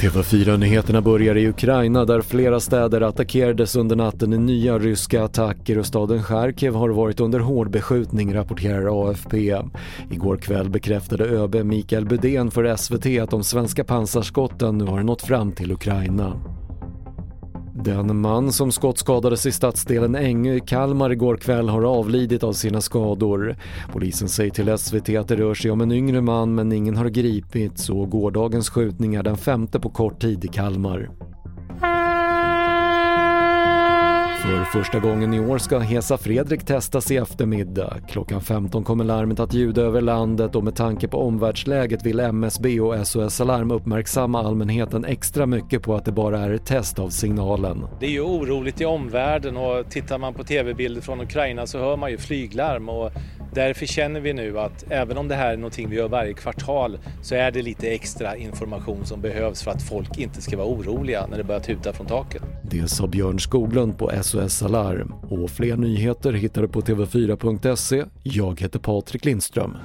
TV4-nyheterna börjar i Ukraina där flera städer attackerades under natten i nya ryska attacker och staden Charkiv har varit under hård beskjutning rapporterar AFP. Igår kväll bekräftade ÖB Mikael Budén för SVT att de svenska pansarskotten nu har nått fram till Ukraina. Den man som skottskadades i stadsdelen Ängö i Kalmar igår kväll har avlidit av sina skador. Polisen säger till SVT att det rör sig om en yngre man men ingen har gripits och gårdagens skjutning är den femte på kort tid i Kalmar. För första gången i år ska Hesa Fredrik testas i eftermiddag. Klockan 15 kommer larmet att ljuda över landet och med tanke på omvärldsläget vill MSB och SOS Alarm uppmärksamma allmänheten extra mycket på att det bara är ett test av signalen. Det är ju oroligt i omvärlden och tittar man på tv-bilder från Ukraina så hör man ju flyglarm och Därför känner vi nu att även om det här är någonting vi gör varje kvartal så är det lite extra information som behövs för att folk inte ska vara oroliga när det börjar tuta från taket. Det sa Björn Skoglund på SOS Alarm och fler nyheter hittar du på tv4.se. Jag heter Patrik Lindström.